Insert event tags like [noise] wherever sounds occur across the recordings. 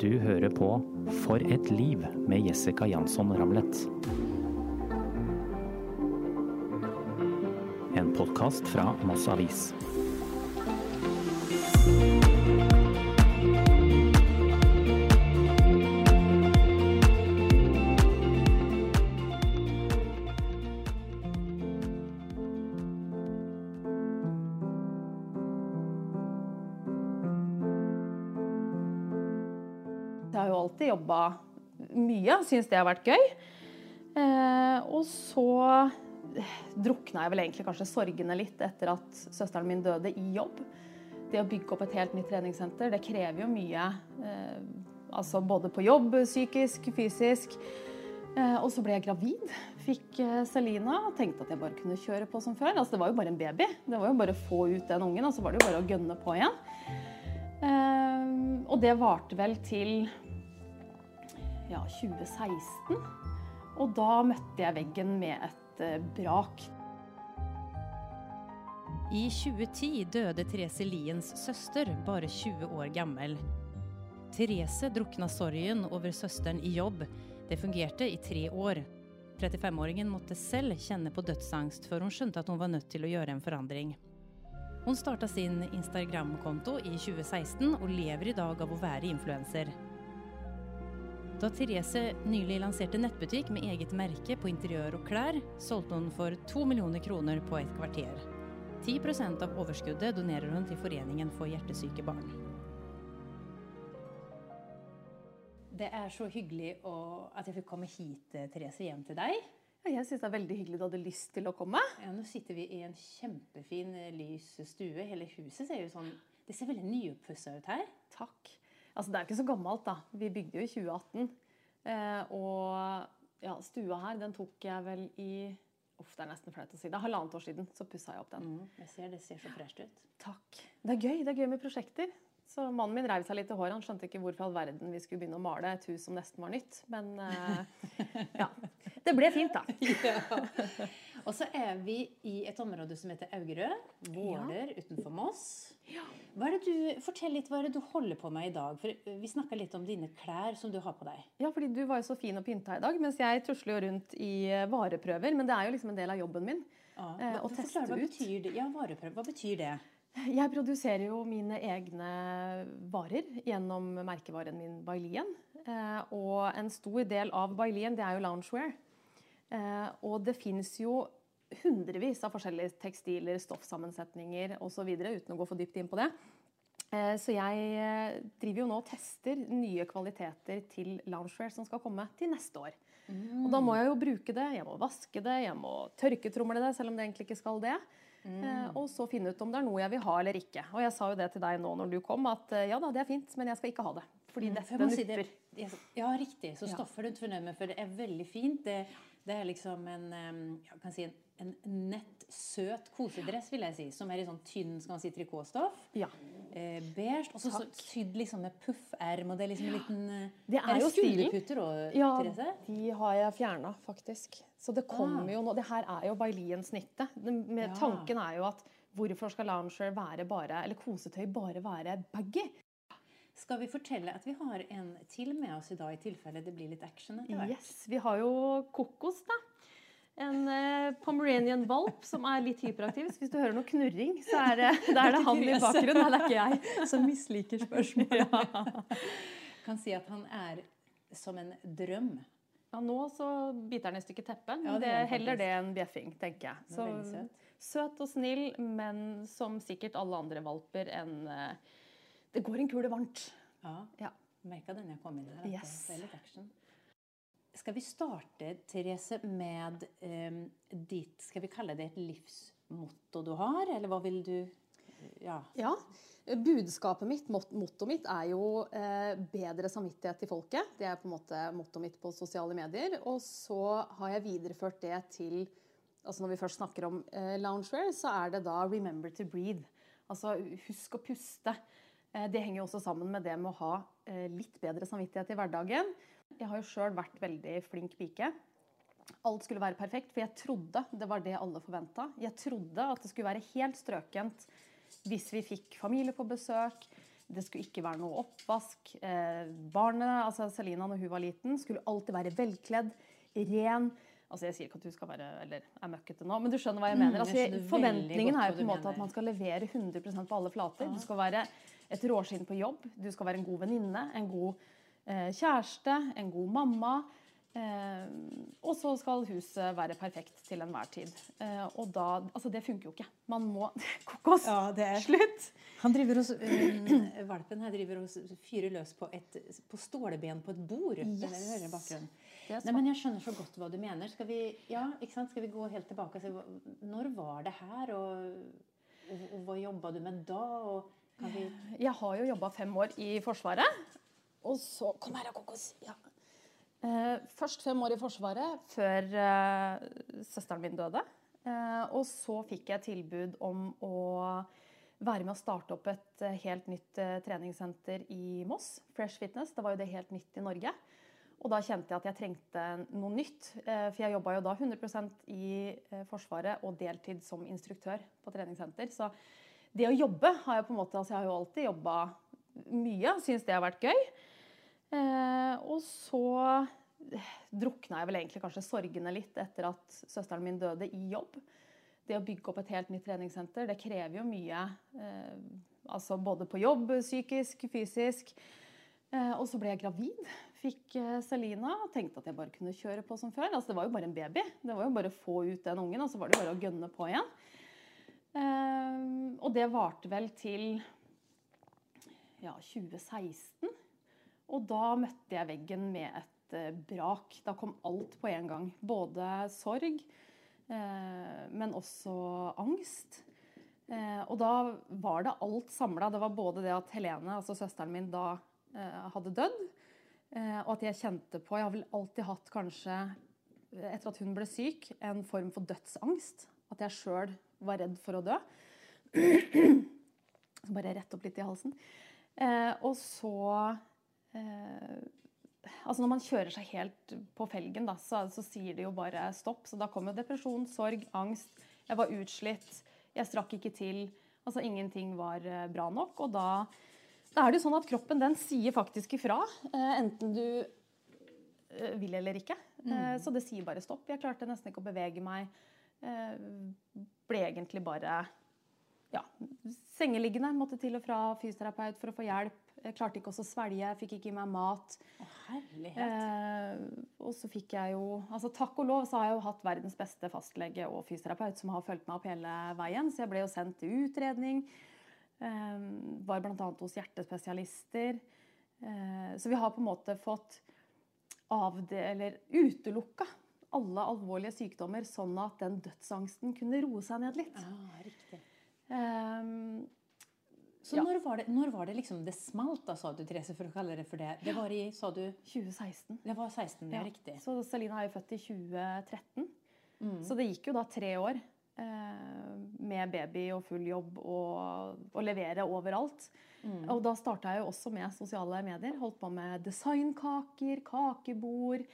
Du hører på For et liv med Jessica Jansson Ramlet. En podkast fra Moss Avis. Mye, syns det har vært gøy. Eh, og så drukna jeg vel egentlig kanskje sorgene litt etter at søsteren min døde i jobb. Det å bygge opp et helt nytt treningssenter, det krever jo mye. Eh, altså både på jobb, psykisk, fysisk. Eh, og så ble jeg gravid. Fikk Selina og tenkte at jeg bare kunne kjøre på som før. Altså, det var jo bare en baby. Det var jo bare å få ut den ungen, og så var det jo bare å gønne på igjen. Og det varte vel til ja, 2016. Og da møtte jeg veggen med et eh, brak. I 2010 døde Therese Liens søster, bare 20 år gammel. Therese drukna sorgen over søsteren i jobb. Det fungerte i tre år. 35-åringen måtte selv kjenne på dødsangst før hun skjønte at hun var nødt til å gjøre en forandring. Hun starta sin Instagram-konto i 2016 og lever i dag av å være influenser. Da Therese nylig lanserte nettbutikk med eget merke på interiør og klær, solgte hun for to millioner kroner på et kvarter. 10% av overskuddet donerer hun til Foreningen for hjertesyke barn. Det er så hyggelig å, at jeg fikk komme hit, eh, Therese, hjem til deg. Jeg syns det er veldig hyggelig du hadde lyst til å komme. Ja, nå sitter vi i en kjempefin, eh, lys stue. Hele huset ser jo sånn Det ser veldig nyoppussa ut her. Takk. Altså, det er ikke så gammelt, da. Vi bygde jo i 2018. Eh, og ja, stua her, den tok jeg vel i Uff, det er nesten flaut å si. Det er halvannet år siden så pussa jeg opp den. Mm, jeg ser Det ser så fresht ut. Takk. Det er gøy det er gøy med prosjekter. Så Mannen min reiv seg litt i håret. Han skjønte ikke hvorfor all verden vi skulle begynne å male et hus som nesten var nytt. Men eh, ja. Det ble fint, da. [laughs] ja. Og så er vi i et område som heter Augerød. Våler utenfor Moss. Er det du, fortell litt hva er det du holder på med i dag. For Vi snakka litt om dine klær som du har på deg. Ja, fordi du var jo så fin og pynta i dag, mens jeg tusler jo rundt i eh, vareprøver. Men det er jo liksom en del av jobben min. Ja, Hva, å teste forklar, hva ut. betyr det? Ja, vareprøve. Hva betyr det? Jeg produserer jo mine egne varer gjennom merkevaren min Bailien. Eh, og en stor del av Bailien det er jo loungewear. Eh, og det fins jo hundrevis av forskjellige tekstiler, stoffsammensetninger osv. uten å gå for dypt inn på det. Eh, så jeg driver jo nå og tester nye kvaliteter til loungewear som skal komme til neste år. Og da må jeg jo bruke det, jeg må vaske det, jeg må tørketromle det, selv om det egentlig ikke skal det. Eh, Og så finne ut om det er noe jeg vil ha eller ikke. Og jeg sa jo det til deg nå når du kom, at eh, ja da, det er fint, men jeg skal ikke ha det. Fordi For dette jeg må si det- Ja, riktig. Så Ja. stoffet er du fornøyd med, for det er veldig fint. Det, det er liksom en, si en, en nett, søt kosedress, vil jeg si, som er i sånn tynn skal man si, trikotstoff. Ja. Eh, beige. Og så sydd liksom med pufferm, og det er liksom en liten eh, Det er jo stilen. skulderputer òg, Ja, Therese? de har jeg fjerna, faktisk. Så det kommer Ah. jo nå Det her er jo Bailien-snittet. Ja. Tanken er jo at hvorfor skal lounger være bare, eller kosetøy bare være baggy? Skal vi fortelle at vi har en til med oss i dag, i tilfelle det blir litt action etter hvert? Yes, Vi har jo Kokos, da. En eh, pomeranian valp som er litt hyperaktiv. Så hvis du hører noe knurring, så er det, da er det han i [laughs] bakgrunnen. Nei, det er ikke jeg. Som misliker spørsmål. [laughs] Kan si at han er som en drøm. Ja, nå så biter han i stykker teppet. Ja, det det gjør heller det enn bjeffing, tenker jeg. Er søt. søt og snill, men som sikkert alle andre valper en eh, Det går en kule varmt. Ja. Ja. Merka den jeg kom inn her. Yes. Det er litt action. Skal vi starte, Therese, med um, ditt Skal vi kalle det et livsmotto du har, eller hva vil du Ja. Ja. Budskapet mitt, mot- mottoet mitt, er jo eh, bedre samvittighet til folket. Det er på en måte mottoet mitt på sosiale medier. Og så har jeg videreført det til altså Når vi først snakker om eh, loungewear, så er det da 'remember to breathe'. Altså husk å puste. Eh, det henger jo også sammen med det med å ha eh, litt bedre samvittighet i hverdagen. Jeg har jo sjøl vært veldig flink pike. Alt skulle være perfekt, for jeg trodde det var det alle forventa. Jeg trodde at det skulle være helt strøkent hvis vi fikk familie på besøk, Det skulle ikke være noe oppvask. Eh, barnet, altså Selina når hun var liten, skulle alltid være velkledd, ren. Altså Jeg sier ikke at du skal være, eller er møkkete nå, men du skjønner hva jeg Mm, mener. Altså, forventningen er jo på en måte at man skal levere 100% på alle flater. Du skal være et råskinn på jobb. Du skal være en god venninne, en god eh, kjæreste, en god mamma. Eh, og så skal huset være perfekt til enhver tid. Eh, og da Altså, det funker jo ikke. Man må [laughs] Kokos! Ja, det er Slutt! Han driver og, øh, valpen her driver og fyrer løs på, et, på ståleben på et bord. Er det hører bakgrunnen. Nei, men Jeg skjønner så godt hva du mener. Skal vi, ja, ikke sant? Skal vi gå helt tilbake og se Når var det her, og, og, og hva jobba du med da? Og Jeg har jo jobba fem år i Forsvaret. Og så Kom her, Kokos. Ja. Eh, først fem år i Forsvaret før eh, søsteren min døde. Eh, og så fikk jeg tilbud om å være med å starte opp et eh, helt nytt eh, treningssenter i Moss. Fresh Fitness. Det var jo det helt nytt i Norge. Og da kjente jeg at jeg trengte noe nytt. eh, For jeg jobba jo da 100% i eh, Forsvaret og deltid som instruktør på treningssenter. Så det å jobbe har jeg på en måte Altså jeg har jo alltid jobba mye. og Syns det har vært gøy. Eh, og så drukna jeg vel egentlig kanskje sorgene litt etter at søsteren min døde i jobb. Det å bygge opp et helt nytt treningssenter, det krever jo mye. Eh, altså både på jobb, psykisk, fysisk. Eh, og så ble jeg gravid. Fikk eh, Selina og tenkte at jeg bare kunne kjøre på som før. Altså, det var jo bare en baby. Det var jo bare å få ut den ungen, og så var det bare å gønne på igjen. Eh, og det varte vel til ja, 2016. Og da møtte jeg veggen med et eh, brak. Da kom alt på en gang. Både sorg, eh, men også angst. Eh, og da var det alt samla. Det var både det at Helene, altså søsteren min, da hadde dødd. Og at jeg kjente på Jeg har vel alltid hatt kanskje, etter at hun ble syk, en form for dødsangst. At jeg sjøl var redd for å dø. Bare rett opp litt i halsen. Eh, og så eh, Altså når man kjører seg helt på felgen, da, så, så sier det jo bare stopp. Så da kom jo depresjon, sorg, angst. Jeg var utslitt. Jeg strakk ikke til. Altså ingenting var eh, bra nok. Og da, da er det jo sånn at kroppen den sier faktisk ifra. Eh, enten du eh, vil eller ikke. Eh, så det sier bare stopp. Jeg klarte nesten ikke å bevege meg. Eh, ble egentlig bare ja, sengeliggende. Måtte til og fra fysioterapeut for å få hjelp. Jeg klarte ikke også å svelge, fikk ikke i meg mat. Å, herlighet. Eh, og så fikk jeg jo altså Takk og lov så har jeg jo hatt verdens beste fastlege og fysioterapeut som har fulgt meg opp hele veien. Så jeg ble jo sendt til utredning. Eh, var bl.a. hos hjertespesialister. Eh, så vi har på en måte fått avde eller utelukka alle alvorlige sykdommer, sånn at den dødsangsten kunne roe seg ned litt. Ah, riktig. Um, Så Ja. når, var det, når var det liksom det smalt, da, sa du, Therese, for å kalle det for det? Det var i, sa du 2016. Det var 16, ja, riktig. Så Selina er jo født i 2013. Mm. Så det gikk jo da tre år eh, med baby og full jobb og, og levere overalt. Mm. Og da starta jeg jo også med sosiale medier. Holdt på med designkaker, kakebord.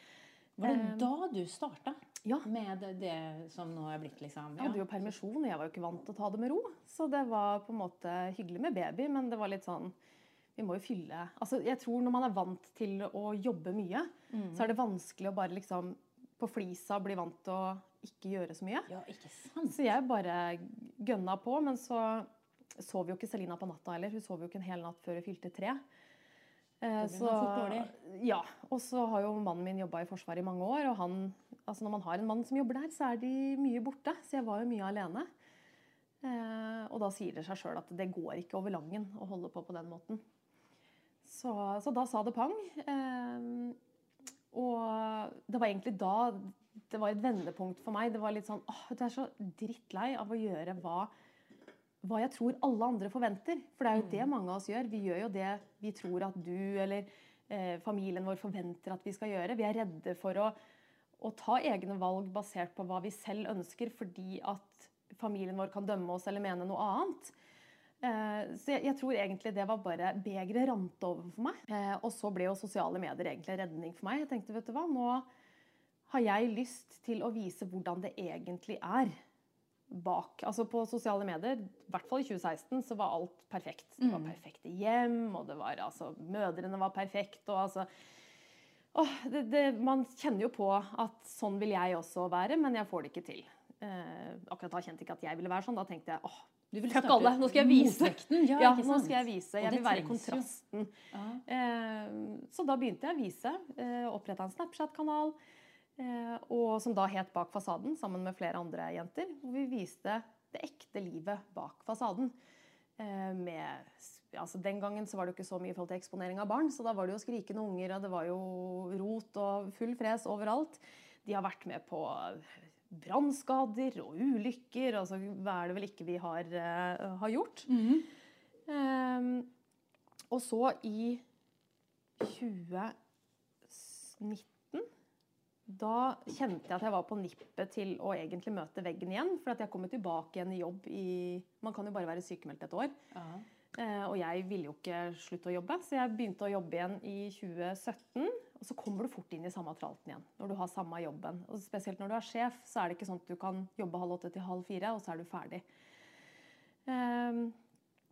Var det Eh, da du starta Ja. med det, som nå er blitt, liksom? Jeg hadde jo permisjon, jeg var jo ikke vant til å ta det med ro. Så det var på en måte hyggelig med baby, men det var litt sånn Vi må jo fylle Altså, jeg tror når man er vant til å jobbe mye, Mm. så er det vanskelig å bare liksom på flisa bli vant til å ikke gjøre så mye. Ja, ikke sant? Så jeg bare gønna på, men så sov jo ikke Selina på natta heller. Hun sov jo ikke en hel natt før hun fylte tre. Eh, dårlig. Ja. Og så har jo mannen min jobba i Forsvaret i mange år, og han Altså når man har en mann som jobber der, så er de mye borte. Så jeg var jo mye alene. Eh, og da sier det seg sjøl at det går ikke over langen å holde på på den måten. Så, så da sa det pang. Eh, og det var egentlig da det var et vendepunkt for meg. Det var litt sånn åh, du er så drittlei av å gjøre hva, hva jeg tror alle andre forventer. For det er jo det mange av oss gjør. Vi gjør jo det vi tror at du eller eh, familien vår forventer at vi skal gjøre. Vi er redde for å, å ta egne valg basert på hva vi selv ønsker, fordi at familien vår kan dømme oss eller mene noe annet. Eh, Så jeg, jeg tror egentlig det var bare begeret rant over for meg. Eh, Og så ble jo sosiale medier egentlig redning for meg. Jeg tenkte, vet du hva, nå har jeg lyst til å vise hvordan det egentlig er. Bak. Altså På sosiale medier, i hvert fall i 2016, så var alt perfekt. Det var Mm. perfekte hjem, og det var altså Mødrene var perfekt, og altså åh, det, det, Man kjenner jo på at sånn vil jeg også være, men jeg får det ikke til. Eh, akkurat da kjente jeg ikke at jeg ville være sånn. Da tenkte jeg åh, Du vil Fuck alle, nå skal jeg vise. Ja, ja, nå skal jeg vise. Jeg vil være kontrasten. Eh, så da begynte jeg å vise. Eh, Oppretta en Snapchat-kanal. Eh, og som da het Bak fasaden, sammen med flere andre jenter. Hvor vi viste det ekte livet bak fasaden. Eh, med, altså den gangen så var det jo ikke så mye i forhold til eksponering av barn, så da var det jo skrikende unger, og det var jo rot og full fres overalt. De har vært med på brannskader og ulykker. Altså, hva er det vel ikke vi har, uh, har gjort? Mm -hmm. um, og så i 2019 da kjente jeg at jeg var på nippet til å egentlig møte veggen igjen. For at jeg kom tilbake igjen i jobb i Man kan jo bare være sykemeldt et år. Uh og jeg ville jo ikke slutte å jobbe, så jeg begynte å jobbe igjen i 2017. Og så kommer du fort inn i samme tralten igjen når du har samme jobben. Og spesielt når du er sjef, så er det ikke sånn at du kan jobbe halv åtte til halv fire, og så er du ferdig. Um,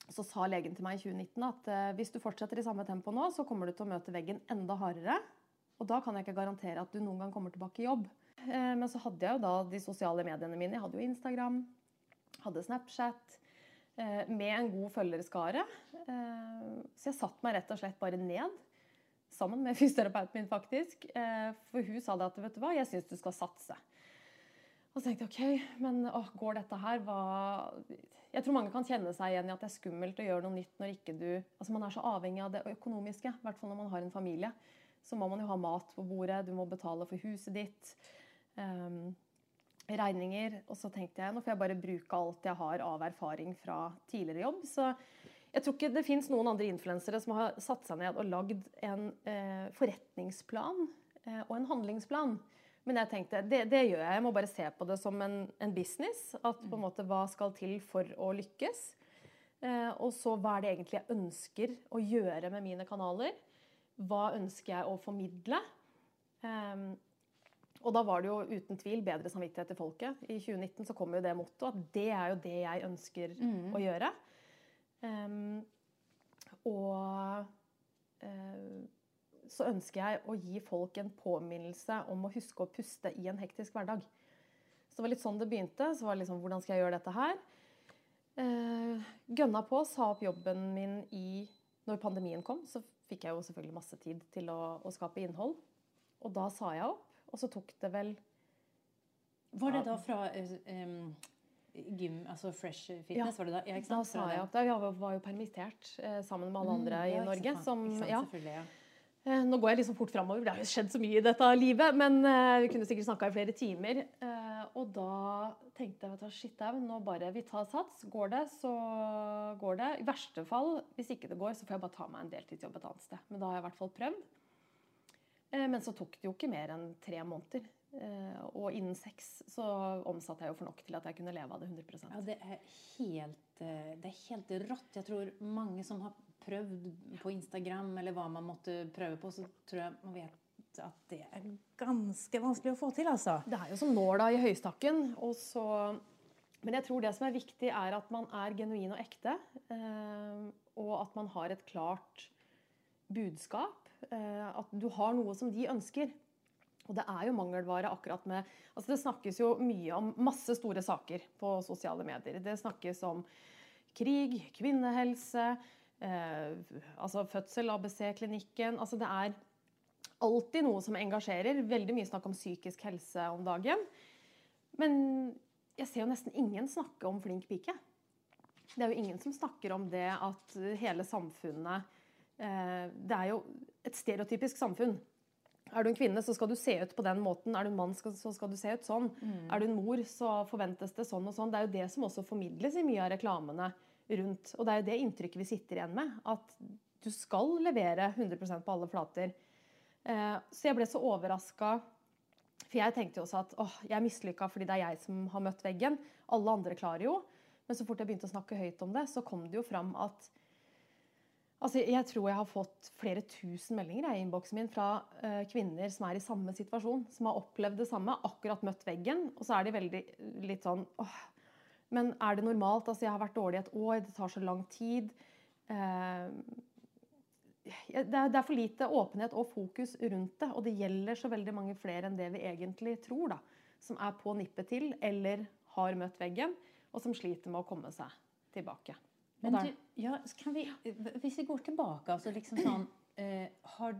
så sa legen til meg i 2019 at eh, hvis du fortsetter i samme tempo nå, så kommer du til å møte veggen enda hardere. Og da kan jeg ikke garantere at du noen gang kommer tilbake i jobb. Eh, men så hadde jeg jo da de sosiale mediene mine. Jeg hadde jo Instagram, hadde Snapchat, eh, med en god følgerskare. Eh, så jeg satte meg rett og slett bare ned, sammen med [laughs] fysioterapeuten min faktisk. For hun sa det at vet du hva, jeg syns du skal satse. Og så tenkte jeg OK, men å, går dette her? Hva Jeg tror mange kan kjenne seg igjen i at det er skummelt å gjøre noe nytt når ikke du Altså man er så avhengig av det økonomiske, i hvert fall når man har en familie. Så må man jo ha mat på bordet, du må betale for huset ditt. Um, regninger. Og så tenkte jeg nå får jeg bare bruke alt jeg har av erfaring fra tidligere jobb. Så jeg tror ikke det fins noen andre influensere som har satt seg ned og lagd en eh, forretningsplan eh, og en handlingsplan. Men jeg tenkte det, det gjør jeg. Jeg må bare se på det som en, en business. At på en måte hva skal til for å lykkes. Eh, og så hva er det egentlig jeg ønsker å gjøre med mine kanaler? Hva ønsker jeg å formidle? Um, og da var det jo uten tvil bedre samvittighet til folket. I 2019 så kom jo det mottoet at det er jo det jeg ønsker å gjøre. Um, og uh, så ønsker jeg å gi folk en påminnelse om å huske å puste i en hektisk hverdag. Så det var litt sånn det begynte. Så var det liksom, hvordan skal jeg gjøre dette her? Uh, gønna på, sa opp jobben min i Når pandemien kom, så fikk jeg jo selvfølgelig masse tid til å, å skape innhold. Og da sa jeg opp. Og så tok det vel Var det da fra um, gym, altså Fresh Fitness? Ja, var det da? Ja, Da sa jeg opp. Da jeg var jo permittert eh, sammen med alle andre Mm, i ja, i Norge. Som, ja. Eh, Nå går jeg liksom fort framover, det har jo skjedd så mye i dette livet. Men eh, vi kunne sikkert snakka i flere timer. Og da tenkte jeg at nå bare vi tar sats. Går det, så går det. I verste fall, hvis ikke det går, så får jeg bare ta meg en deltidsjobb et annet sted. Men da har jeg i hvert fall prøvd. Eh, men så tok det jo ikke mer enn tre måneder. Eh, og innen seks så omsatte jeg jo for nok til at jeg kunne leve av det 100 Ja, det er helt, eh, det er helt rått. Jeg tror mange som har prøvd på Instagram, eller hva man måtte prøve på, så tror jeg man vet at det er ganske vanskelig å få til, altså. Det er jo som nåla i høystakken. Og så, men jeg tror det som er viktig, er at man er genuin og ekte. Eh, og at man har et klart budskap. Eh, at du har noe som de ønsker. Og det er jo mangelvare akkurat med altså Det snakkes jo mye om masse store saker på sosiale medier. Det snakkes om krig, kvinnehelse, eh, altså fødsel, ABC-klinikken. Altså det er alltid noe som engasjerer. Veldig mye snakk om psykisk helse om dagen. Men jeg ser jo nesten ingen snakke om flink pike. Det er jo ingen som snakker om det at hele samfunnet eh, Det er jo et stereotypisk samfunn. Er du en kvinne, så skal du se ut på den måten. Er du en mann, så skal du se ut sånn. Er du en mor, så forventes det sånn og sånn. Det er jo det som også formidles i mye av reklamene rundt. Og det er jo det inntrykket vi sitter igjen med. At du skal levere 100% på alle flater. Eh, Så jeg ble så overraska. For jeg tenkte jo også at åh, jeg er mislykka fordi det er jeg som har møtt veggen. Alle andre klarer jo. Men så fort jeg begynte å snakke høyt om det, så kom det jo fram at Altså, jeg tror jeg har fått flere tusen meldinger i innboksen min fra eh, kvinner som er i samme situasjon. Som har opplevd det samme, akkurat møtt veggen. Og så er de veldig litt sånn åh, Men er det normalt? Altså, jeg har vært dårlig et år, det tar så lang tid. Eh, det, er, for lite åpenhet og fokus rundt det. Og det gjelder så veldig mange flere enn det vi egentlig tror. da, Som er på nippet til eller har møtt veggen, og som sliter med å komme seg tilbake. Men du, ja, vi, hvis vi går tilbake altså liksom sånn, eh, har,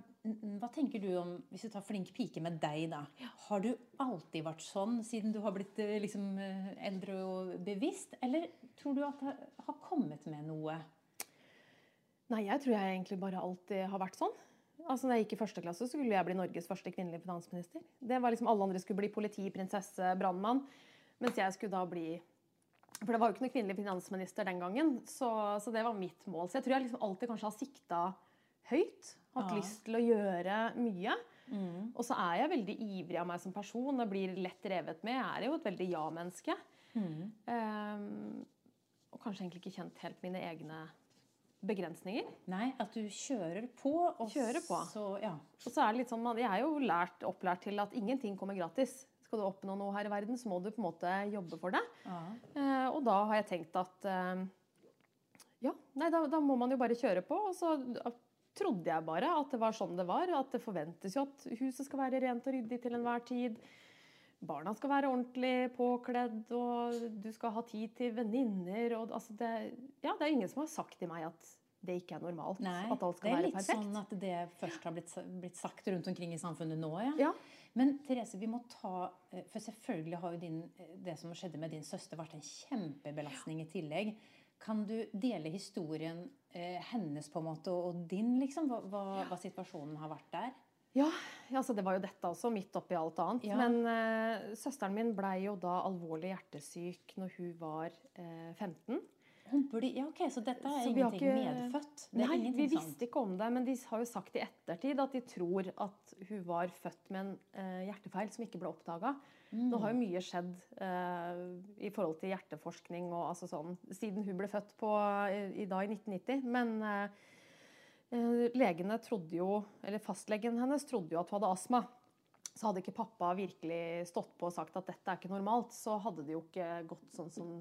Hva tenker du om Hvis vi tar flink pike med deg, da. Har du alltid vært sånn siden du har blitt eh, liksom, eh, eldre og bevisst? Eller tror du at det har kommet med noe? Nei, jeg tror jeg egentlig bare alltid har vært sånn. Altså, når jeg gikk i første klasse, så skulle jeg bli Norges første kvinnelige finansminister. Det var liksom Alle andre skulle bli politi, prinsesse, brannmann. Mens jeg skulle da bli For det var jo ikke noen kvinnelig finansminister den gangen. Så, så, det var mitt mål. Så jeg tror jeg liksom alltid kanskje har sikta høyt. Hatt ja. lyst til å gjøre mye. Mm. Og så er jeg veldig ivrig av meg som person og blir lett revet med. Jeg er jo et veldig ja-menneske. Mm. Um, og kanskje egentlig ikke kjent helt mine egne begrensninger. Nei, at du kjører på. Og kjører på. Så, ja. og så er det litt sånn, Jeg er jo lært, opplært til at ingenting kommer gratis. Skal du oppnå noe her i verden, så må du på en måte jobbe for det. Ja. Eh, og da har jeg tenkt at eh, ja, nei, da, da, må man jo bare kjøre på. Og så trodde jeg bare at det var sånn det var. At det forventes jo at huset skal være rent og ryddig til enhver tid. Barna skal være ordentlig påkledd, og du skal ha tid til venninner. Altså det, ja, det er ingen som har sagt til meg at det ikke er normalt. Nei, at alt skal være perfekt. Det er litt sånn at det først har blitt, blitt, sagt rundt omkring i samfunnet nå. Ja. ja. Men Therese, vi må ta eh, For selvfølgelig har jo din, eh, det som skjedde med din søster, vært en kjempebelastning i tillegg. Kan du dele historien eh, hennes på en måte og din, liksom? Hva, hva, hva situasjonen har vært der? Ja, altså det var jo dette også, midt oppi alt annet. Ja. Men uh, søsteren min blei jo da alvorlig hjertesyk når hun var uh, 15. ble, ja, ok, Så dette er så ingenting ikke, medfødt? nei, vi visste sånn. ikke om det. Men de har jo sagt i ettertid at de tror at hun var født med en uh, hjertefeil som ikke ble oppdaga. Mm. Nå har jo mye skjedd uh, i forhold til hjerteforskning og altså sånn, siden hun ble født på, i, i, da i 1990. Men Eh, legene trodde jo, eller Fastlegen hennes trodde jo at hun hadde astma. Så hadde ikke pappa virkelig stått på og sagt at dette er ikke normalt, så hadde det jo ikke gått sånn som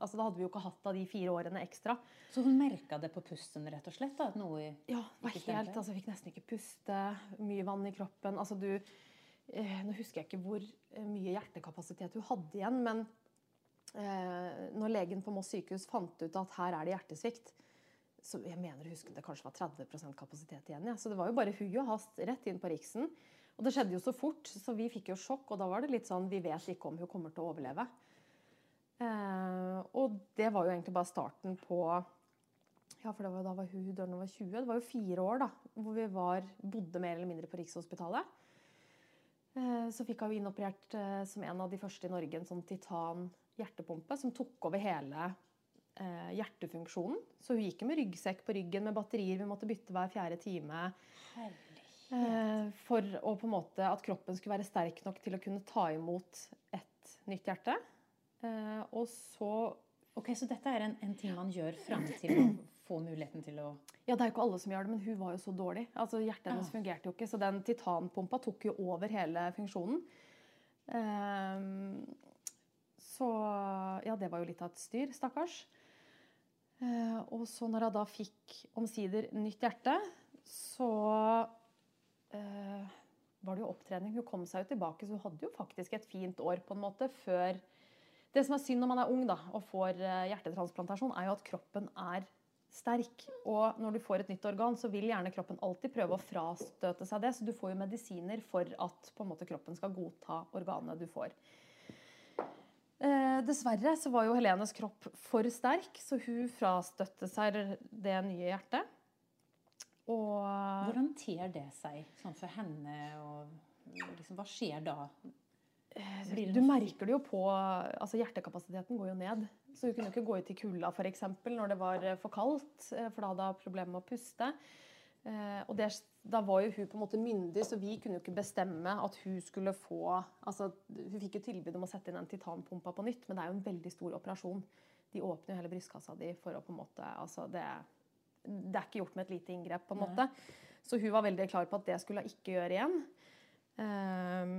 Altså, Da hadde vi jo ikke hatt av de fire årene ekstra. Så hun merka det på pusten, rett og slett? da, noe Ja, var helt, altså, fikk nesten ikke puste. Mye vann i kroppen. altså du, eh, Nå husker jeg ikke hvor eh, mye hjertekapasitet hun hadde igjen, men eh, når legen på Moss sykehus fant ut at her er det hjertesvikt, så jeg mener å huske det kanskje var 30% kapasitet igjen. Ja. Så det var jo bare hui og hast rett inn på Riksen. Og det skjedde jo så fort, så vi fikk jo sjokk. Og da var det litt sånn Vi vet ikke om hun kommer til å overleve. Eh, og det var jo egentlig bare starten på Ja, for var, da var hun døren over 20. Det var jo fire år da, hvor vi var, bodde mer eller mindre på Rikshospitalet. Eh, så fikk hun innoperert eh, som en av de første i Norge en sånn titan hjertepumpe som tok over hele eh, hjertefunksjonen. Så hun gikk med ryggsekk på ryggen med batterier vi måtte bytte hver fjerde time. Eh, for å på en måte at kroppen skulle være sterk nok til å kunne ta imot et nytt hjerte. Eh, og så Ok, Så dette er en, en ting man gjør fram til å [clears throat] få muligheten til å Ja, det er jo ikke alle som gjør det, men hun var jo så dårlig. Altså, Hjertet hennes ah. fungerte jo ikke, så den titanpumpa tok jo over hele funksjonen. Um, så ja, det var jo litt av et styr, stakkars. Eh, og så når jeg da fikk omsider nytt hjerte, så eh, var det jo opptrening. Hun kom seg jo tilbake, så hun hadde jo faktisk et fint år på en måte før Det som er synd når man er ung da, og får eh, hjertetransplantasjon, er jo at kroppen er sterk. Og når du får et nytt organ, så vil gjerne kroppen alltid prøve å frastøte seg det. Så du får jo medisiner for at måte, kroppen skal godta organet du får. Eh, dessverre så var jo Helenes kropp for sterk, så hun frastøtte seg det nye hjertet. Og Hvordan ter det seg sånn for henne? Og liksom, hva skjer da? Eh, du merker det jo på altså Hjertekapasiteten går jo ned. Så hun kunne ikke gå ut i kulda f.eks. når det var for kaldt, eh, for da hadde hun problemer med å puste. Eh, og det, da var jo hun på en måte myndig, så vi kunne jo ikke bestemme at hun skulle få altså Hun fikk jo tilbud om å sette inn en titanpumpa på nytt, men det er jo en veldig stor operasjon. De åpner jo hele brystkassa di for å på en måte altså det, det er ikke gjort med et lite inngrep. på en måte. Så hun var veldig klar på at det skulle hun ikke gjøre igjen. Um,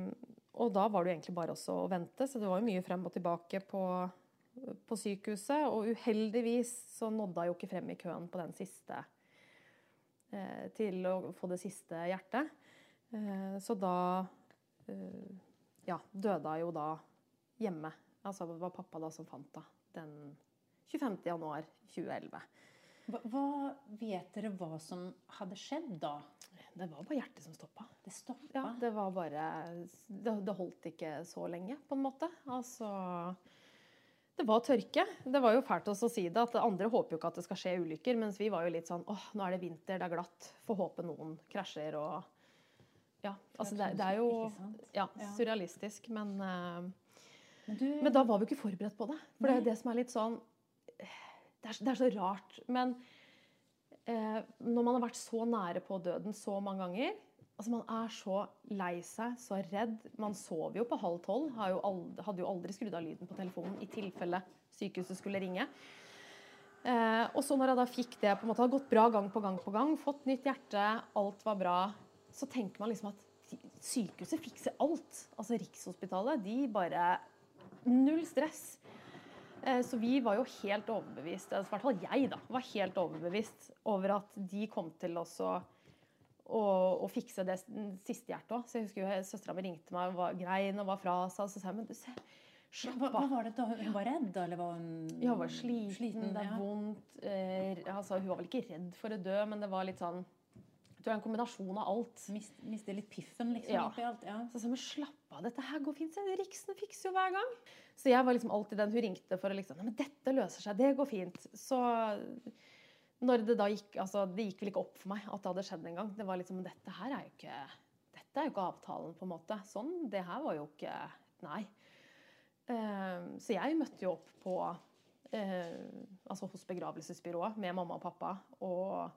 og da var det jo egentlig bare også å vente, så det var jo mye frem og tilbake på på sykehuset. Og uheldigvis så nådde hun jo ikke frem i køen på den siste til å få det siste hjertet. Eh, så da eh, ja, døde hun jo da hjemme. Altså det var pappa da som fant henne den 25. januar 2011. Hva, hva vet dere hva som hadde skjedd da? Det var bare hjertet som stoppa. Det stoppa? Ja, det var bare det, det holdt ikke så lenge, på en måte. Altså Det var tørke. Det var jo fælt å si det, at andre håper jo ikke at det skal skje ulykker, mens vi var jo litt sånn åh, nå er det vinter, det er glatt. Får håpe noen krasjer og Ja. Altså det, det er jo ja, surrealistisk, men uh, men, du... men, da var vi ikke forberedt på det. For det er det som er litt sånn Det er, det er så rart. Men uh, når man har vært så nære på døden så mange ganger altså Man er så lei seg, så redd. Man sover jo på halv tolv. hadde jo aldri skrudd av lyden på telefonen i tilfelle sykehuset skulle ringe. Eh, og så når jeg da fikk det, på en måte hadde gått bra gang på gang på gang, fått nytt hjerte, alt var bra, så tenker man liksom at sykehuset fikser alt. Altså Rikshospitalet, de bare Null stress. Eh, så vi var jo helt overbevist, i hvert fall jeg da, var helt overbevist over at de kom til å, å, og fikse det siste hjertet òg. Så jeg husker jo søstera mi ringte meg og var, grein og var fra seg. Og så sa jeg men du, se, slapp av. Hva, var det da? Hun var redd. Eller var hun Ja, hun var sliten, sliten det er ja. vondt. Eh, altså, hun var vel ikke redd for å dø, men det var litt sånn jeg det er en kombinasjon av alt. Mist, mister litt piffen, liksom? Ja. Alt, ja. Så sa men slapp av, dette her går fint. Riksen fikser jo hver gang. Så jeg var liksom alltid den hun ringte for å liksom Nei, men dette løser seg, det går fint. Så når det da gikk altså Det gikk vel ikke opp for meg at det hadde skjedd en gang. Det var liksom Dette her er jo ikke Dette er jo ikke avtalen, på en måte. Sånn. Det her var jo ikke Nei. Uh, så jeg møtte jo opp på uh, Altså hos begravelsesbyrået med mamma og pappa. og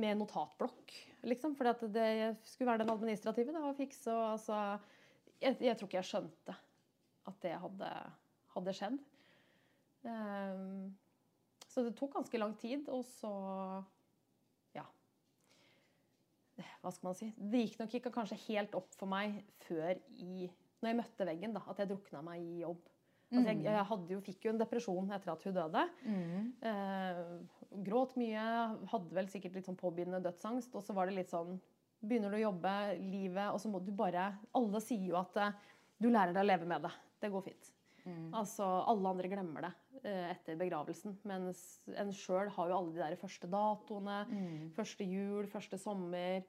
med notatblokk, liksom. For det skulle være den administrative. Det å fikse og altså jeg, jeg, tror ikke jeg skjønte at det hadde, hadde skjedd. Um, så det tok ganske lang tid, og så Ja. Hva skal man si? Det gikk nok ikke kanskje helt opp for meg før i Når jeg møtte veggen, da, at jeg drukna meg i jobb. Altså jeg, jeg jo, fikk jo en depresjon etter at hun døde. Mm. Eh, gråt mye, hadde vel sikkert litt sånn påbegynnende dødsangst. Og så var det litt sånn Begynner du å jobbe, livet, og så må du bare Alle sier jo at eh, du lærer deg å leve med det. Det går fint. Mm. Altså, Alle andre glemmer det eh, etter begravelsen. Mens en sjøl har jo alle de der første datoene. Mm. Første jul, første sommer.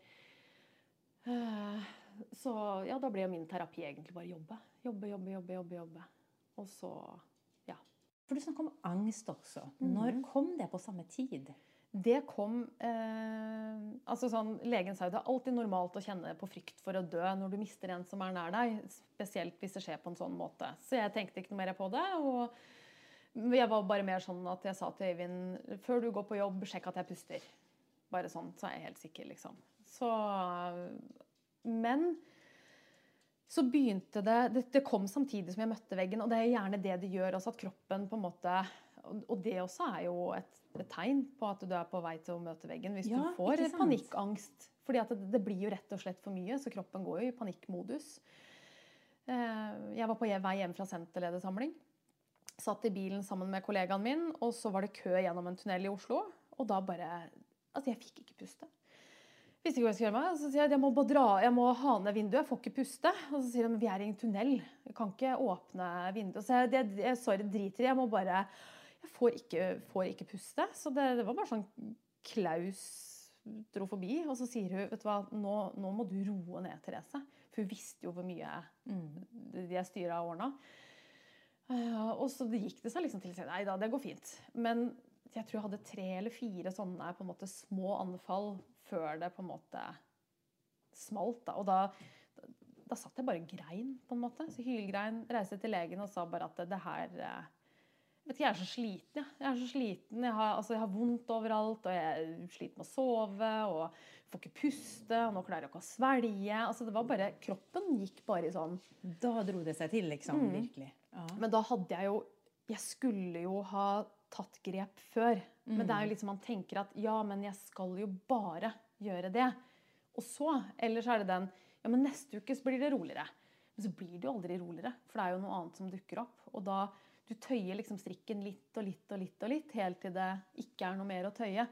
Eh, så ja, da ble jo min terapi egentlig bare jobbe. Jobbe, jobbe, jobbe. jobbe, jobbe. Og så ja. For du snakker om angst også. Når mm. kom det på samme tid? Det kom eh, altså sånn, Legen sa jo det er alltid normalt å kjenne på frykt for å dø når du mister en som er nær deg. Spesielt hvis det skjer på en sånn måte. Så jeg tenkte ikke noe mer på det. og jeg var bare mer sånn at jeg sa til Øyvind før du går på jobb, sjekk at jeg puster. Bare sånn, så er jeg helt sikker, liksom. Så Men så begynte det, det, det kom samtidig som jeg møtte veggen, og det er gjerne det det gjør. Altså at kroppen på en måte Og det også er jo et, et tegn på at du er på vei til å møte veggen. Hvis ja, du får panikkangst. Fordi at det, det, blir jo rett og slett for mye, så kroppen går jo i panikkmodus. Eh, jeg var på vei hjem fra senterledersamling. Satt i bilen sammen med kollegaen min, og så var det kø gjennom en tunnel i Oslo. Og da bare Altså, jeg fikk ikke puste. Visste ikke hva jeg skulle gjøre med. Så sier jeg jeg må bare dra, jeg må ha ned vinduet, jeg får ikke puste. Og så sier de vi er i en tunnel, jeg kan ikke åpne vinduet. Så jeg, jeg, jeg sorry, driter i jeg må bare Jeg får ikke, får ikke puste. Så det, det, var bare sånn Klaus dro forbi, og så sier hun vet du hva, nå, nå må du roe ned, Therese. For hun visste jo hvor mye de styra og ordna. Og så gikk det seg liksom til Nei da, det går fint. Men jeg tror jeg hadde tre eller fire sånne på en måte små anfall før det på en måte smalt. Da. Og da, da, satt jeg bare grein, på en måte. Så hylgrein. Reiste til legen og sa bare at det, her eh, vet ikke, Jeg er så sliten. Ja. Jeg er så sliten. Jeg har, altså, jeg har, vondt overalt, og jeg sliter med å sove. og Får ikke puste, og nå klarer jeg ikke å svelge. Altså, det var bare, Kroppen gikk bare i sånn Da dro det seg til, liksom? Mm. Virkelig. Ja. Men da hadde jeg jo Jeg skulle jo ha tatt grep før. Mm. Men det er jo liksom man tenker at ja, men jeg skal jo bare gjøre det. Og så, Eller så er det den ja, men neste uke så blir det roligere. Men så blir det jo aldri roligere, for det er jo noe annet som dukker opp. Og da, Du tøyer liksom strikken litt og litt og litt og litt, helt til det ikke er noe mer å tøye.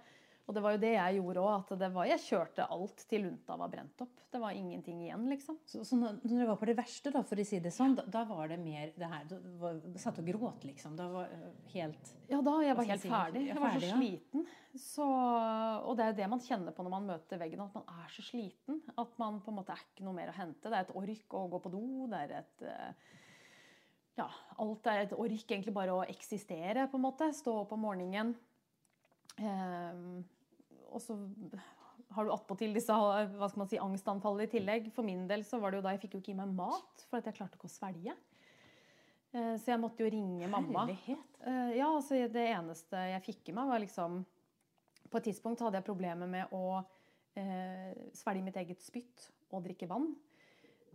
Og det var jo det jeg gjorde òg. Jeg kjørte alt til lunta var brent opp. Det var ingenting igjen, liksom. Så, så når det var på det verste, da, for å si det sånn, da, da var det mer det her Du var, satt og gråt, liksom? Da var øh, helt Ja, da. Jeg var helt si? ferdig. Jeg var så sliten. Så, og det er det man kjenner på når man møter veggen, at man er så sliten. At man på en måte er ikke noe mer å hente. Det er et ork å gå på do. Det er et eh, Ja, alt er et ork egentlig bare å eksistere, på en måte. Stå opp om morgenen. Ehm, og så har du attpåtil disse hva skal man si, angstanfallene i tillegg. For min del så var det jo da jeg fikk jo ikke i meg mat, for at jeg klarte ikke å svelge. Eh, Så jeg måtte jo ringe mamma. Herlighet. Eh, Ja, altså det eneste jeg fikk i meg, var liksom På et tidspunkt hadde jeg problemer med å eh, svelge mitt eget spytt og drikke vann.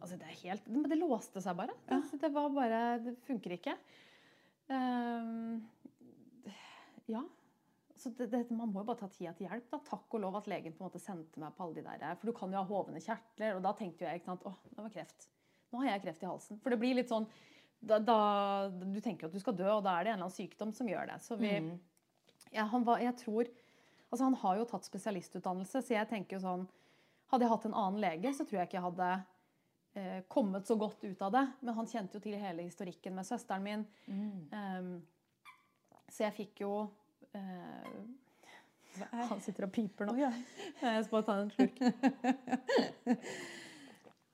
Altså det er helt Men det låste seg bare. Det, det var bare Det funker ikke. Um, ja. Så det, det, man må jo bare ta tida til hjelp. da. Takk og lov at legen på en måte sendte meg på alle de der For du kan jo ha hovne kjertler, og da tenkte jo jeg ikke sant, å, det var kreft. Nå har jeg kreft i halsen. For det blir litt sånn da, da, Du tenker at du skal dø, og da er det en eller annen sykdom som gjør det. Så vi, ja, han var, jeg tror, altså han har jo tatt spesialistutdannelse, så jeg tenker jo sånn Hadde jeg hatt en annen lege, så tror jeg ikke jeg hadde eh, kommet så godt ut av det. Men han kjente jo til hele historikken med søsteren min. Ehm, så jeg fikk jo uh, Han sitter og piper nå. Jeg skal bare ta en slurk. [laughs]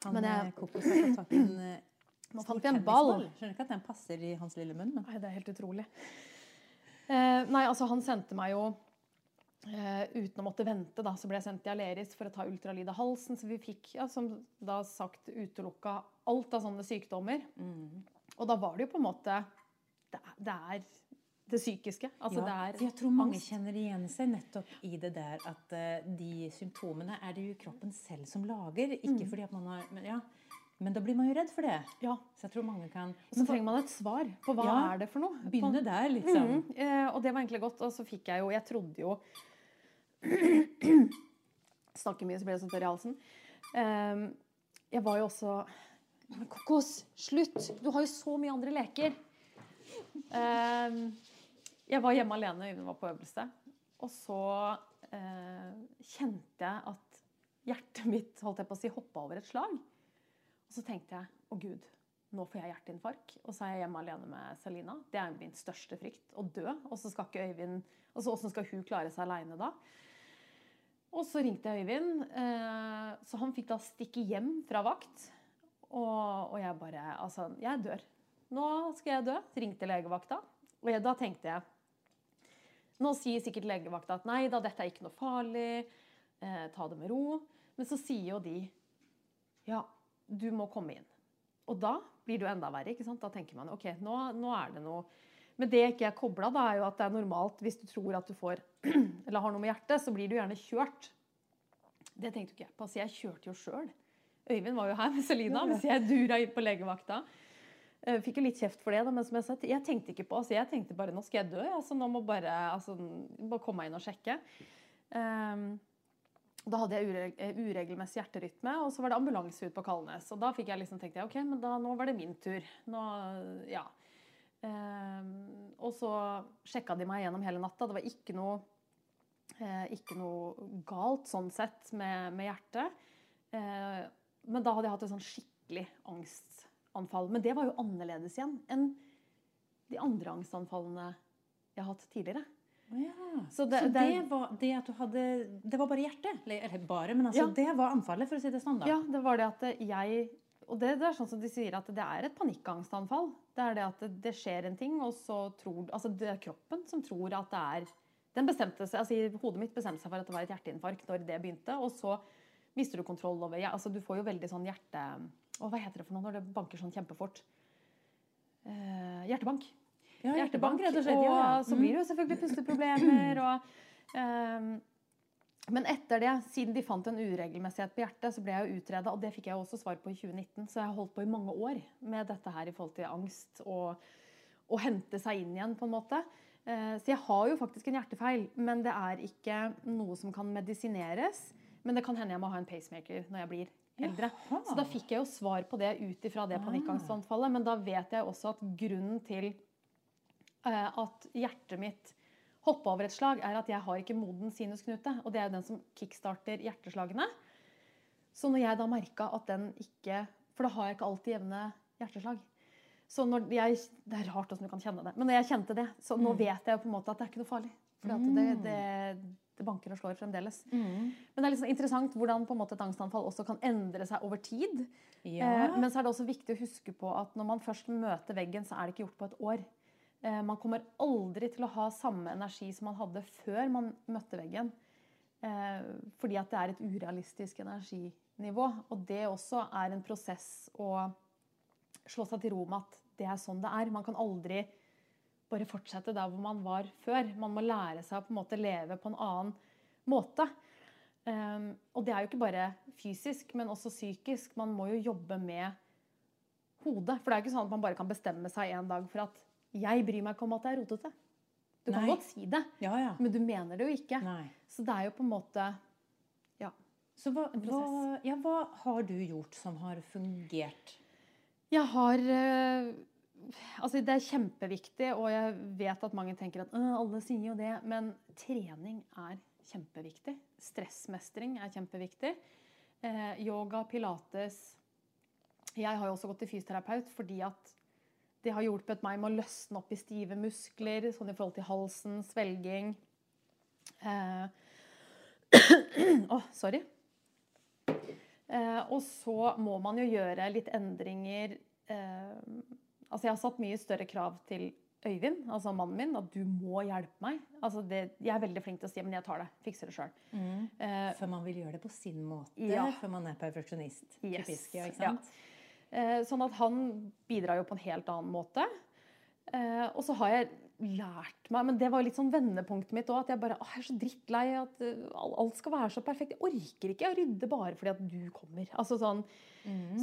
Han Men jeg- Kokos har fått tak i en eh, [clears throat] Nå fant vi en ball. Skjønner ikke at den passer i hans lille munn. Men. Nei, det er helt utrolig. Uh, nei, altså han sendte meg jo eh, uten å måtte vente, da, så ble jeg sendt til Aleris for å ta ultralyd av halsen. Så vi fikk, ja, som da sagt, utelukka alt av sånne sykdommer. Og da var det jo på en måte Det det, er det psykiske. Altså Ja, det jeg tror mange angst. kjenner igjen seg nettopp i det der at uh, de symptomene er det jo kroppen selv som lager. Ikke fordi at man har men, ja, men da blir man jo redd for det. Ja. Så jeg tror mange kan Og så trenger man et svar på hva Ja, er det for noe. begynne der, liksom. Mm, Uh, og det var egentlig godt. Og så fikk jeg jo Jeg trodde jo Snakker mye, så blir det så tørr i halsen. Um, jeg var jo også Men Kokos, slutt! Du har jo så mye andre leker. Um, jeg var hjemme alene, Øyvind var på øvelse. Og så uh, kjente jeg at hjertet mitt holdt jeg på å si, hoppa over et slag. Og så tenkte jeg å gud, nå får jeg hjerteinfarkt. Og så er jeg hjemme alene med Selina. Det er min største frykt. Å dø. Og så skal ikke Øyvind Og åssen skal hun klare seg aleine da? Og så ringte jeg Øyvind, eh, så han fikk da stikke hjem fra vakt. Og, jeg bare Altså, jeg dør. Nå skal jeg dø. Ringte legevakta. Og da tenkte jeg Nå sier sikkert legevakta at nei da, dette er ikke noe farlig. Eh, ta det med ro. Men så sier jo de ja, du må komme inn. Og da blir det jo enda verre. ikke sant? Da tenker man ok, nå, nå er det noe Men det ikke er kobla, da, er jo at det er normalt hvis du tror at du får [clears throat] eller har noe med hjertet, så blir du gjerne kjørt. Det tenkte ikke jeg på. Så jeg kjørte jo sjøl. Øyvind var jo her med Selina mens jeg dura inn på legevakta. Eh, Fikk jo litt kjeft for det, da, men som jeg sa, jeg tenkte ikke på altså Jeg tenkte bare nå skal jeg dø, altså nå må bare, altså, bare komme meg inn og sjekke. Um, da hadde jeg ureg eh, uregelmessig hjerterytme, og så var det ambulanse ut på Kalnes. Og da fikk jeg liksom tenkt ok, men da, nå var det min tur. Nå, ja. Ehm, og så sjekka de meg gjennom hele natta. Det var ikke noe, eh, ikke noe galt sånn sett med, med hjertet. Eh, men da hadde jeg hatt et sånn skikkelig angstanfall. Men det var jo annerledes igjen enn de andre angstanfallene jeg har hatt tidligere. Ja. Så Så det- det, det- var det at du hadde Det var bare hjertet? Eller eller bare, men altså, Ja. det var anfallet, for å si det sånn, da. Ja, det var det at jeg Og det, det er sånn som de sier at det er et panikkangstanfall. Det er det at det, det skjer en ting, og så tror Altså det er kroppen som tror at det er den bestemte seg, altså Hodet mitt bestemte seg for at det var et hjerteinfarkt når det begynte. Og så mister du kontroll over ja, altså Du får jo veldig sånn hjerte... Å, hva heter det for noe når det banker sånn kjempefort? Eh, hjertebank. Ja, hjertebank, rett og slett. Ja, ja. Og så blir det jo selvfølgelig pusteproblemer. Og, ehm, men etter det, siden de fant en uregelmessighet på hjertet, så ble jeg utreda, og det fikk jeg også svar på i 2019. Så jeg har holdt på i mange år med dette her i forhold til angst og å hente seg inn igjen, på en måte. Eh, Så jeg har jo faktisk en hjertefeil, men det er ikke noe som kan medisineres. Men det kan hende jeg må ha en pacemaker når jeg blir eldre. Jaha. Så da fikk jeg jo svar på det ut ifra det panikkangstanfallet. Men da vet jeg også at grunnen til eh, at hjertet mitt hoppa over et slag, er at jeg har ikke moden sinusknute. Og det er jo den som kickstarter hjerteslagene. Så når jeg da merka at den ikke For da har jeg ikke alltid jevne hjerteslag. Så når jeg, Det er rart hvordan du kan kjenne det. Men når jeg kjente det, så nå Mm. vet jeg på en måte at det er ikke noe farlig. For det, det, det banker og slår fremdeles. Men det er sånn interessant hvordan på en måte et angstanfall også kan endre seg over tid. Ja. Eh, men så er det også viktig å huske på at når man først møter veggen, så er det ikke gjort på et år. Eh, man kommer aldri til å ha samme energi som man hadde før man møtte veggen. Eh, fordi at det er et urealistisk energinivå. Og det også er en prosess å slå seg til ro med at det er sånn det er. Man kan aldri bare fortsette der hvor man var før. Man må lære seg å på en måte leve på en annen måte. Um, og det er jo ikke bare fysisk, men også psykisk. Man må jo jobbe med hodet. For det er jo ikke sånn at man bare kan bestemme seg en dag for at 'jeg bryr meg ikke om at det er rotete'. Du kan godt si det, ja, ja. men du mener det jo ikke. Nei. Så det er jo på en måte Ja. Så hva, hva, ja, hva har du gjort som har fungert? Jeg har eh, Altså, det er kjempeviktig, og jeg vet at mange tenker at «Øh, alle sier jo det, men trening er kjempeviktig. Stressmestring er kjempeviktig. Eh, yoga, pilates Jeg har jo også gått til fysioterapeut fordi at det har hjulpet meg med å løsne opp i stive muskler, sånn i forhold til halsen, svelging. Eh, [clears throat] oh, sorry. Eh, og så må man jo gjøre litt endringer eh, Altså, jeg har satt mye større krav til Øyvind, altså mannen min, at du må hjelpe meg. Altså, det, jeg er veldig flink til å si men jeg tar det. Fikser det sjøl. Eh, For man vil gjøre det på sin måte, Ja. for man er perfeksjonist. Yes. Typisk, ja, ikke sant? Eh, Sånn at han bidrar jo på en helt annen måte. Eh, og så har jeg lært meg Men det var litt sånn vendepunktet mitt òg. At jeg bare å, jeg er så drittlei at eh, alt skal være så perfekt. Jeg orker ikke å rydde bare fordi at du kommer. Altså sånn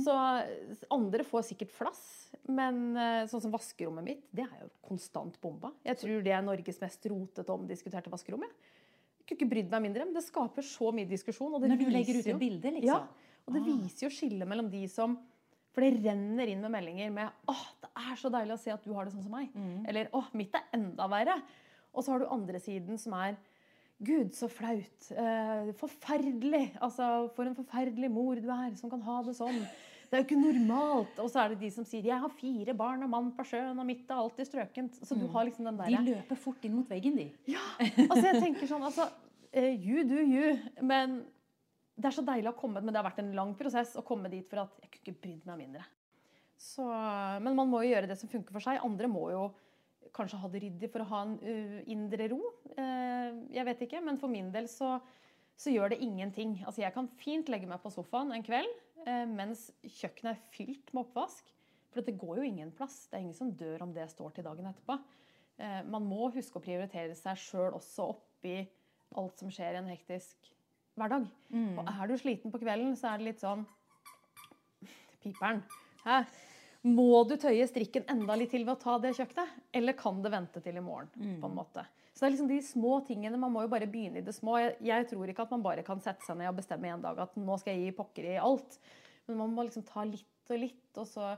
Så eh, andre får sikkert flass, men eh, sånn som vaskerommet mitt, det er jo konstant bomba. Jeg tror det er Norges mest rotete og omdiskuterte vaskerom. Jeg kunne ikke brydd meg mindre, men det skaper så mye diskusjon. Og det Når du legger ut et bilde, liksom. Ja, og det Ah. viser jo skillet mellom de som For det renner inn med meldinger med 'Åh, det er så deilig å se at du har det sånn som meg'. Eller 'Åh, mitt er enda verre'. Og så har du andre siden som er 'Gud, så flaut'. Eh, forferdelig. Altså, for en forferdelig mor du er, som kan ha det sånn. Det er jo ikke normalt. Og så er det de som sier 'Jeg har fire barn og mann på sjøen, og mitt er alltid strøkent'. Så du har liksom den De løper fort inn mot veggen, de. ja, altså jeg tenker sånn, altså, eh, you do you, men det er så deilig å komme, men det har vært en lang prosess å komme dit for at jeg kunne ikke brydd meg mindre. Så, men man må jo gjøre det som funker for seg. Andre må jo kanskje ha det ryddig for å ha en uh, indre ro. Eh, jeg vet ikke, men for min del så, så gjør det ingenting. Altså jeg kan fint legge meg på sofaen en kveld eh, mens kjøkkenet er fylt med oppvask. For det går jo ingen plass. Det er ingen som dør om det står til dagen etterpå. Eh, man må huske å prioritere seg sjøl også oppi alt som skjer i en hektisk hverdag. Og er du sliten på kvelden, så er det litt sånn Piperen. Hæ? Må du tøye strikken enda litt til ved å ta det kjøkkenet? Eller kan det vente til i morgen? på en måte? Så det er liksom de små tingene, Man må jo bare begynne i det små. Jeg, jeg tror ikke at man bare kan sette seg ned og bestemme en dag at nå skal jeg gi pokker i alt. Men man må liksom ta litt og litt, og så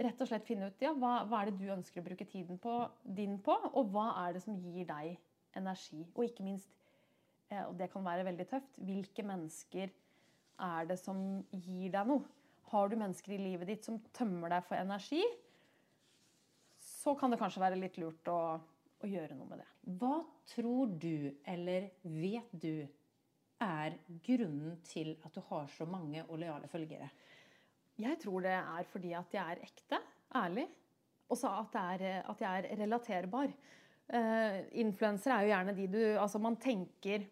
rett og slett finne ut ja, hva, hva er det du ønsker å bruke tiden på, din på, og hva er det som gir deg energi? Og ikke minst, og det kan være veldig tøft, hvilke mennesker er det som gir deg noe? Har du mennesker i livet ditt som tømmer deg for energi, så kan det kanskje være litt lurt å, å gjøre noe med det. Hva tror du, eller vet du, er grunnen til at du har så mange og lojale følgere? Jeg tror det er fordi at jeg er ekte, ærlig, og så at, at jeg er relaterbar. Uh, Influensere er jo gjerne de du Altså, man tenker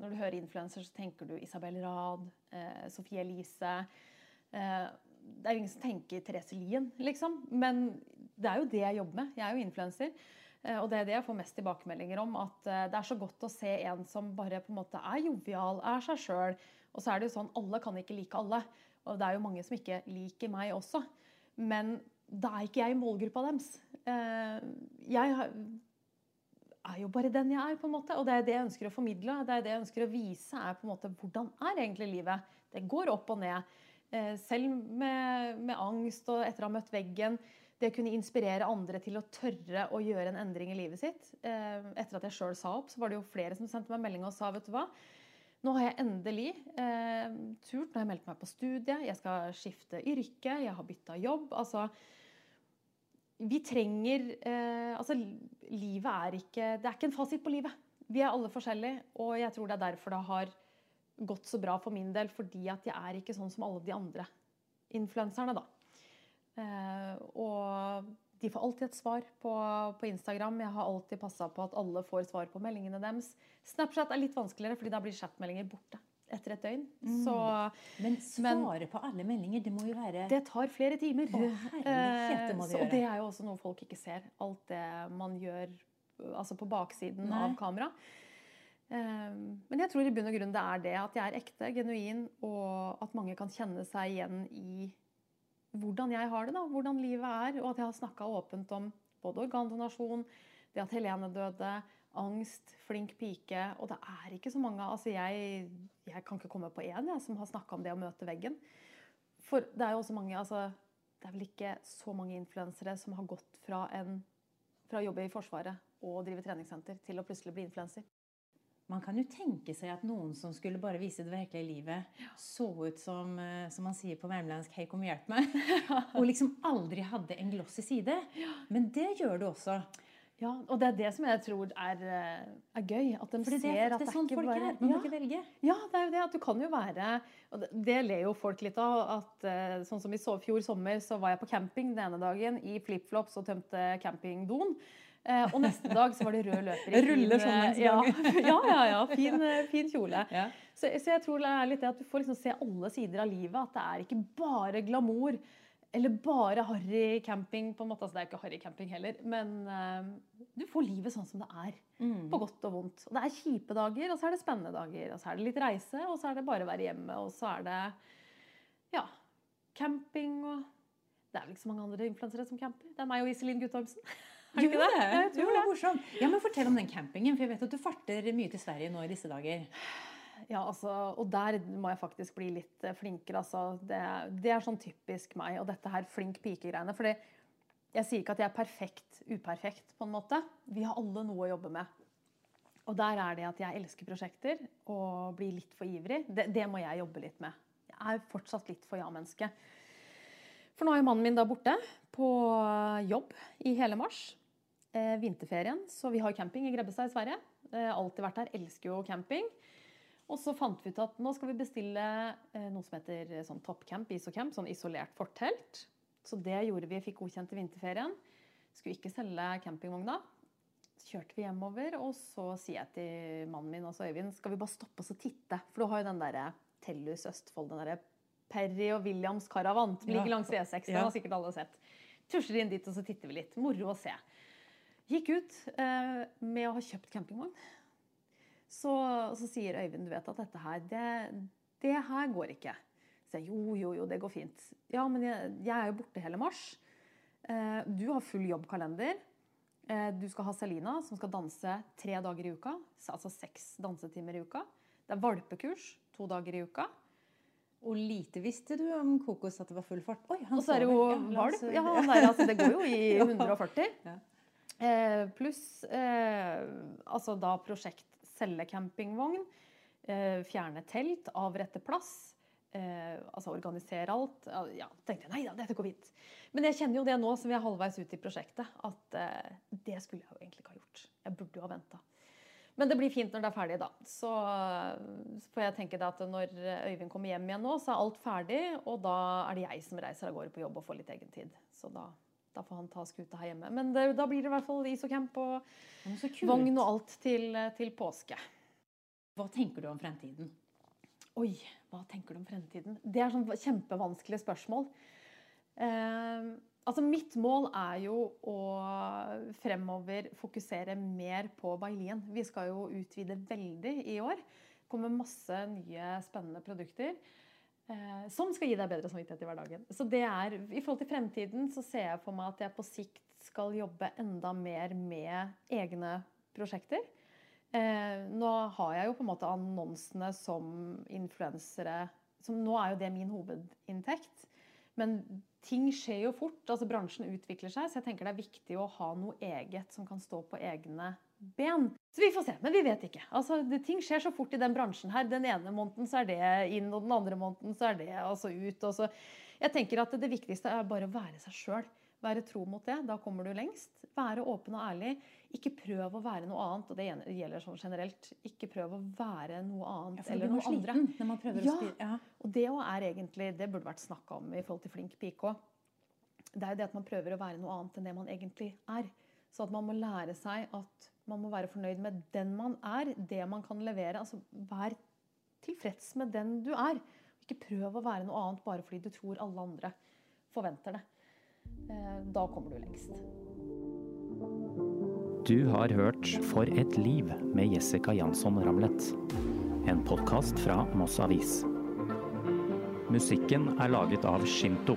Når du hører influenser, så tenker du Isabel Rad, eh, Sofie Elise eh, Det er jo ingen som tenker Therese Lien, liksom. Men det er jo det jeg jobber med. Jeg er jo influenser. Eh, og det er det jeg får mest tilbakemeldinger om. At eh, det er så godt å se en som bare på en måte er jovial, er seg sjøl. Og så er det jo sånn, alle kan ikke like alle. Og det er jo mange som ikke liker meg også. Men da er ikke jeg i målgruppa deres. Eh, jeg har- er jo bare den jeg er, på en måte. Og det er det jeg ønsker å formidle. Det er det jeg ønsker å vise, er på en måte hvordan er egentlig livet. Det går opp og ned. Eh, selv med, med angst og etter å ha møtt veggen, det å kunne inspirere andre til å tørre å gjøre en endring i livet sitt. Eh, etter at jeg sjøl sa opp, så var det jo flere som sendte meg melding og sa vet du hva, nå har jeg endelig eh, turt. Nå har jeg meldt meg på studiet, jeg skal skifte yrke, jeg har bytta jobb. Altså, vi trenger eh, Altså, livet er ikke Det er ikke en fasit på livet. Vi er alle forskjellige, og jeg tror det er derfor det har gått så bra for min del. Fordi at jeg er ikke sånn som alle de andre influenserne, da. Eh, og de får alltid et svar på, på Instagram. Jeg har alltid passa på at alle får svar på meldingene deres. Snapchat er litt vanskeligere, fordi da blir chatmeldinger borte etter et døgn. Mm. Så, men svare på alle meldinger, det må jo være Det tar flere timer. Å, herlighet, det må det Så, gjøre. og det er jo også noe folk ikke ser. Alt det man gjør altså på baksiden Nei. av kamera. Eh, Men jeg tror i bunn og grunn det er det. At jeg er ekte, genuin, og at mange kan kjenne seg igjen i hvordan jeg har det, da, hvordan livet er. Og at jeg har snakka åpent om både organdonasjon, det at Helene døde, angst, flink pike. Og det er ikke så mange altså jeg, jeg kan ikke komme på én jeg, som har snakka om det å møte veggen. For det er jo også mange altså, Det er vel ikke så mange influensere som har gått fra, en, fra å jobbe i Forsvaret og drive treningssenter til å plutselig bli influenser. Man kan jo tenke seg at noen som skulle bare vise det virkelige livet, så ut som, eh, som man sier på värmländsk 'hei, kom hjelp meg', [laughs] og liksom aldri hadde en gloss i side. Men det gjør du også. Ja, Og det er det som jeg tror er, eh, er gøy. At de Fordi ser det, at faktisk det er sånn ikke folk bare er. Man ja. ikke velge. Ja, det er jo det. At du kan jo være det, det ler jo folk litt av. at eh, Sånn som i så, fjor sommer så var jeg på camping den ene dagen i flipflops og tømte campingdoen. Eh, og neste dag så var det rød løper i [laughs] Ruller sånn ja, [laughs] ja, ja, ja. Fin, fin kjole. Ja. Så, så jeg tror det er litt det at du får liksom se alle sider av livet. At det er ikke bare glamour. Eller bare harry camping. på en måte. Altså, det er ikke harry camping heller. Men uh, du får livet sånn som det er. Mm. På godt og vondt. Og det er kjipe dager, og så er det spennende dager. Og så er det litt reise, og så er det bare å være hjemme. Og så er det ja, camping og Det er vel ikke så mange andre influensere som camper. Det er meg og Iselin Guttormsen. [laughs] Er det ikke det? Jeg tror det. Ja, men Fortell om den campingen, for jeg vet at du farter mye til Sverige nå i disse dager. Ja, altså, og der må jeg faktisk bli litt eh, flinkere. Altså. Det, det er sånn typisk meg. Og dette her flink pike-greiene. fordi jeg sier ikke at jeg er perfekt uperfekt, på en måte. Vi har alle noe å jobbe med. Og der er det at jeg elsker prosjekter og blir litt for ivrig. Det, det må jeg jobbe litt med. Jeg er fortsatt litt for ja-menneske. For nå er jo mannen min da borte på jobb i hele mars. Eh, vinterferien. Så vi har camping i Grebbestad i Sverige. Eh, alltid vært der. Elsker jo camping. Og så fant vi ut at nå skal vi bestille eh, noe som heter eh, sånn toppcamp, isocamp, sånn isolert fortelt. Så det gjorde vi, fikk godkjent i vinterferien. Skulle ikke selge campingvogna. Så kjørte vi hjemover, og så sier jeg til mannen min altså Øyvind, skal vi bare stoppe oss og titte? For du har jo den derre Tellus Østfold, den derre Perry og Williams Caravan som ligger langs E6. Den har sikkert alle sett. Tusler inn dit, og så titter vi litt. Moro å se. Gikk ut eh, med å ha kjøpt campingvogn. Så, så sier Øyvind, du vet at dette her, det, det her går ikke. Så jeg, jo, jo, jo, det går fint. Ja, men jeg, jeg er jo borte hele mars. Eh, du har full jobbkalender. Eh, du skal ha Selina, som skal danse tre dager i uka. Altså seks dansetimer i uka. Det er valpekurs to dager i uka. Og lite visste du om Kokos at det var full fart. Oi, han Og så er det jo. Ja, valp. Ja, der, altså, det går jo i [laughs] 140. Ja. Eh, Pluss eh, altså da prosjekt selge campingvogn, eh, fjerne telt, avrette plass. Eh, altså organisere alt. Ja, tenkte jeg nei da, dette går fint. Men jeg kjenner jo det nå som vi er halvveis ute i prosjektet, at eh, det skulle jeg jo egentlig ikke ha gjort. Jeg burde jo ha venta. Men det blir fint når det er ferdig, da. Så får jeg tenke det at når Øyvind kommer hjem igjen nå, så er alt ferdig. Og da er det jeg som reiser av gårde på jobb og får litt egentid. Så da, da får han ta skuta her hjemme. Men det, da blir det i hvert fall isocamp og vogn og alt til, til påske. Hva tenker du om fremtiden? Oi, hva tenker du om fremtiden? Det er sånn kjempevanskelig spørsmål. Eh, altså mitt mål er jo å fremover fokusere mer på bailien. Vi skal jo utvide veldig i år. Det kommer masse nye spennende produkter. Eh, som skal gi deg bedre samvittighet i hverdagen. Så det er, I forhold til fremtiden så ser jeg for meg at jeg på sikt skal jobbe enda mer med egne prosjekter. Eh, nå har jeg jo på en måte annonsene som influensere som Nå er jo det min hovedinntekt. Men ting skjer jo fort. altså Bransjen utvikler seg, så jeg tenker det er viktig å ha noe eget som kan stå på egne ben. Så vi får se, men vi vet ikke. Altså, det, ting skjer så fort i den bransjen her. Den ene måneden så er det inn, og den andre måneden så er det altså ut. Og så. Jeg tenker at det viktigste er bare å være seg sjøl. Være tro mot det. Da kommer du lengst. Være åpen og ærlig. Ikke prøv å være noe annet. Og det gjelder sånn generelt. Ikke prøv å være noe annet Ja, eller noe andre. når man prøver Ja. å styre. Ja. Og det er egentlig, det burde vært snakka om i forhold til flink pike òg. Det er jo det at man prøver å være noe annet enn det man egentlig er. Så at man må lære seg at man må være fornøyd med den man er, det man kan levere. Altså vær tilfreds med den du er. Ikke prøv å være noe annet bare fordi du tror alle andre forventer det. Eh, Da kommer du lengst. Du har hørt For et liv med Jessica Jansson Ramlet. En podkast fra Moss Avis. Musikken er laget av Shinto.